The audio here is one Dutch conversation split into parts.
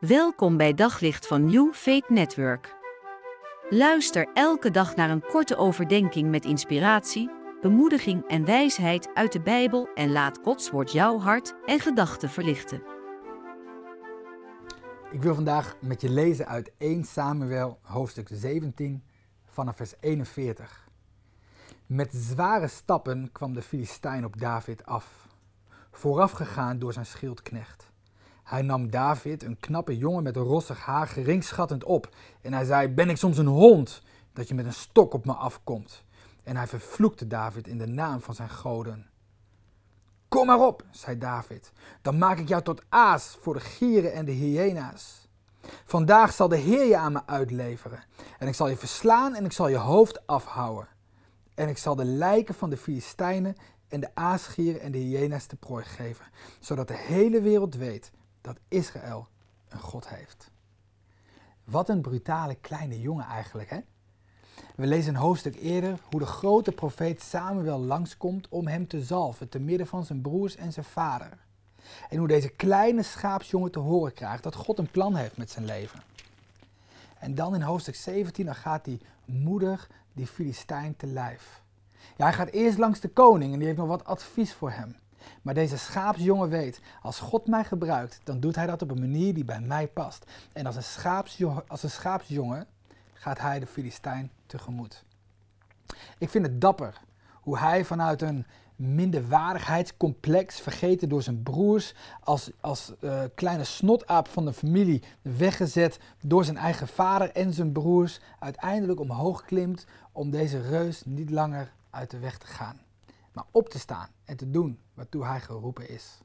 Welkom bij Daglicht van New Faith Network. Luister elke dag naar een korte overdenking met inspiratie, bemoediging en wijsheid uit de Bijbel en laat Gods woord jouw hart en gedachten verlichten. Ik wil vandaag met je lezen uit 1 Samuel hoofdstuk 17 vanaf vers 41. Met zware stappen kwam de Filistijn op David af, voorafgegaan door zijn schildknecht. Hij nam David, een knappe jongen met rossig haar, geringschattend op. En hij zei: Ben ik soms een hond dat je met een stok op me afkomt? En hij vervloekte David in de naam van zijn goden. Kom maar op, zei David, dan maak ik jou tot aas voor de gieren en de hyena's. Vandaag zal de Heer je aan me uitleveren. En ik zal je verslaan en ik zal je hoofd afhouden. En ik zal de lijken van de Filistijnen en de aasgieren en de hyena's te prooi geven, zodat de hele wereld weet dat Israël een God heeft. Wat een brutale kleine jongen eigenlijk, hè? We lezen een hoofdstuk eerder hoe de grote profeet Samuel langskomt om hem te zalven te midden van zijn broers en zijn vader. En hoe deze kleine schaapsjongen te horen krijgt dat God een plan heeft met zijn leven. En dan in hoofdstuk 17 dan gaat die moeder die Filistijn te lijf. Ja, hij gaat eerst langs de koning en die heeft nog wat advies voor hem. Maar deze schaapsjongen weet, als God mij gebruikt, dan doet hij dat op een manier die bij mij past. En als een schaapsjongen, als een schaapsjongen gaat hij de Filistijn tegemoet. Ik vind het dapper hoe hij vanuit een minderwaardigheidscomplex, vergeten door zijn broers, als, als uh, kleine snotaap van de familie weggezet door zijn eigen vader en zijn broers, uiteindelijk omhoog klimt om deze reus niet langer uit de weg te gaan maar op te staan en te doen waartoe hij geroepen is.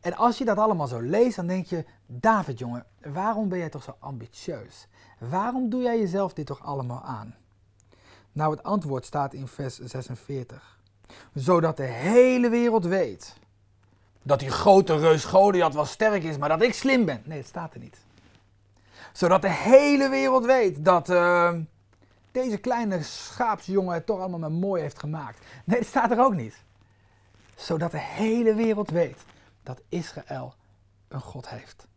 En als je dat allemaal zo leest, dan denk je, David jongen, waarom ben jij toch zo ambitieus? Waarom doe jij jezelf dit toch allemaal aan? Nou, het antwoord staat in vers 46. Zodat de hele wereld weet dat die grote reus Goliath wel sterk is, maar dat ik slim ben. Nee, het staat er niet. Zodat de hele wereld weet dat, uh, deze kleine schaapsjongen het toch allemaal maar mooi heeft gemaakt. Nee, dat staat er ook niet. Zodat de hele wereld weet dat Israël een God heeft.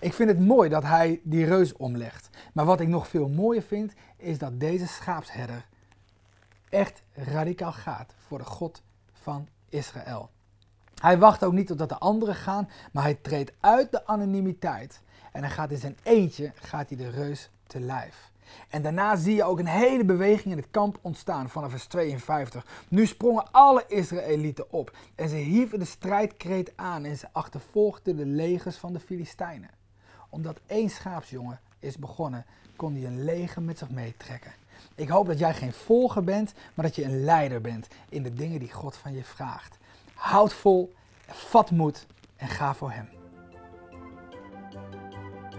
Ik vind het mooi dat hij die reus omlegt. Maar wat ik nog veel mooier vind, is dat deze schaapsherder echt radicaal gaat voor de God van Israël. Hij wacht ook niet totdat de anderen gaan, maar hij treedt uit de anonimiteit. En hij gaat in zijn eentje gaat hij de reus te lijf. En daarna zie je ook een hele beweging in het kamp ontstaan vanaf vers 52. Nu sprongen alle Israëlieten op en ze hieven de strijdkreet aan en ze achtervolgden de legers van de Filistijnen. Omdat één schaapsjongen is begonnen, kon hij een leger met zich meetrekken. Ik hoop dat jij geen volger bent, maar dat je een leider bent in de dingen die God van je vraagt. Houd vol, vat moed en ga voor hem.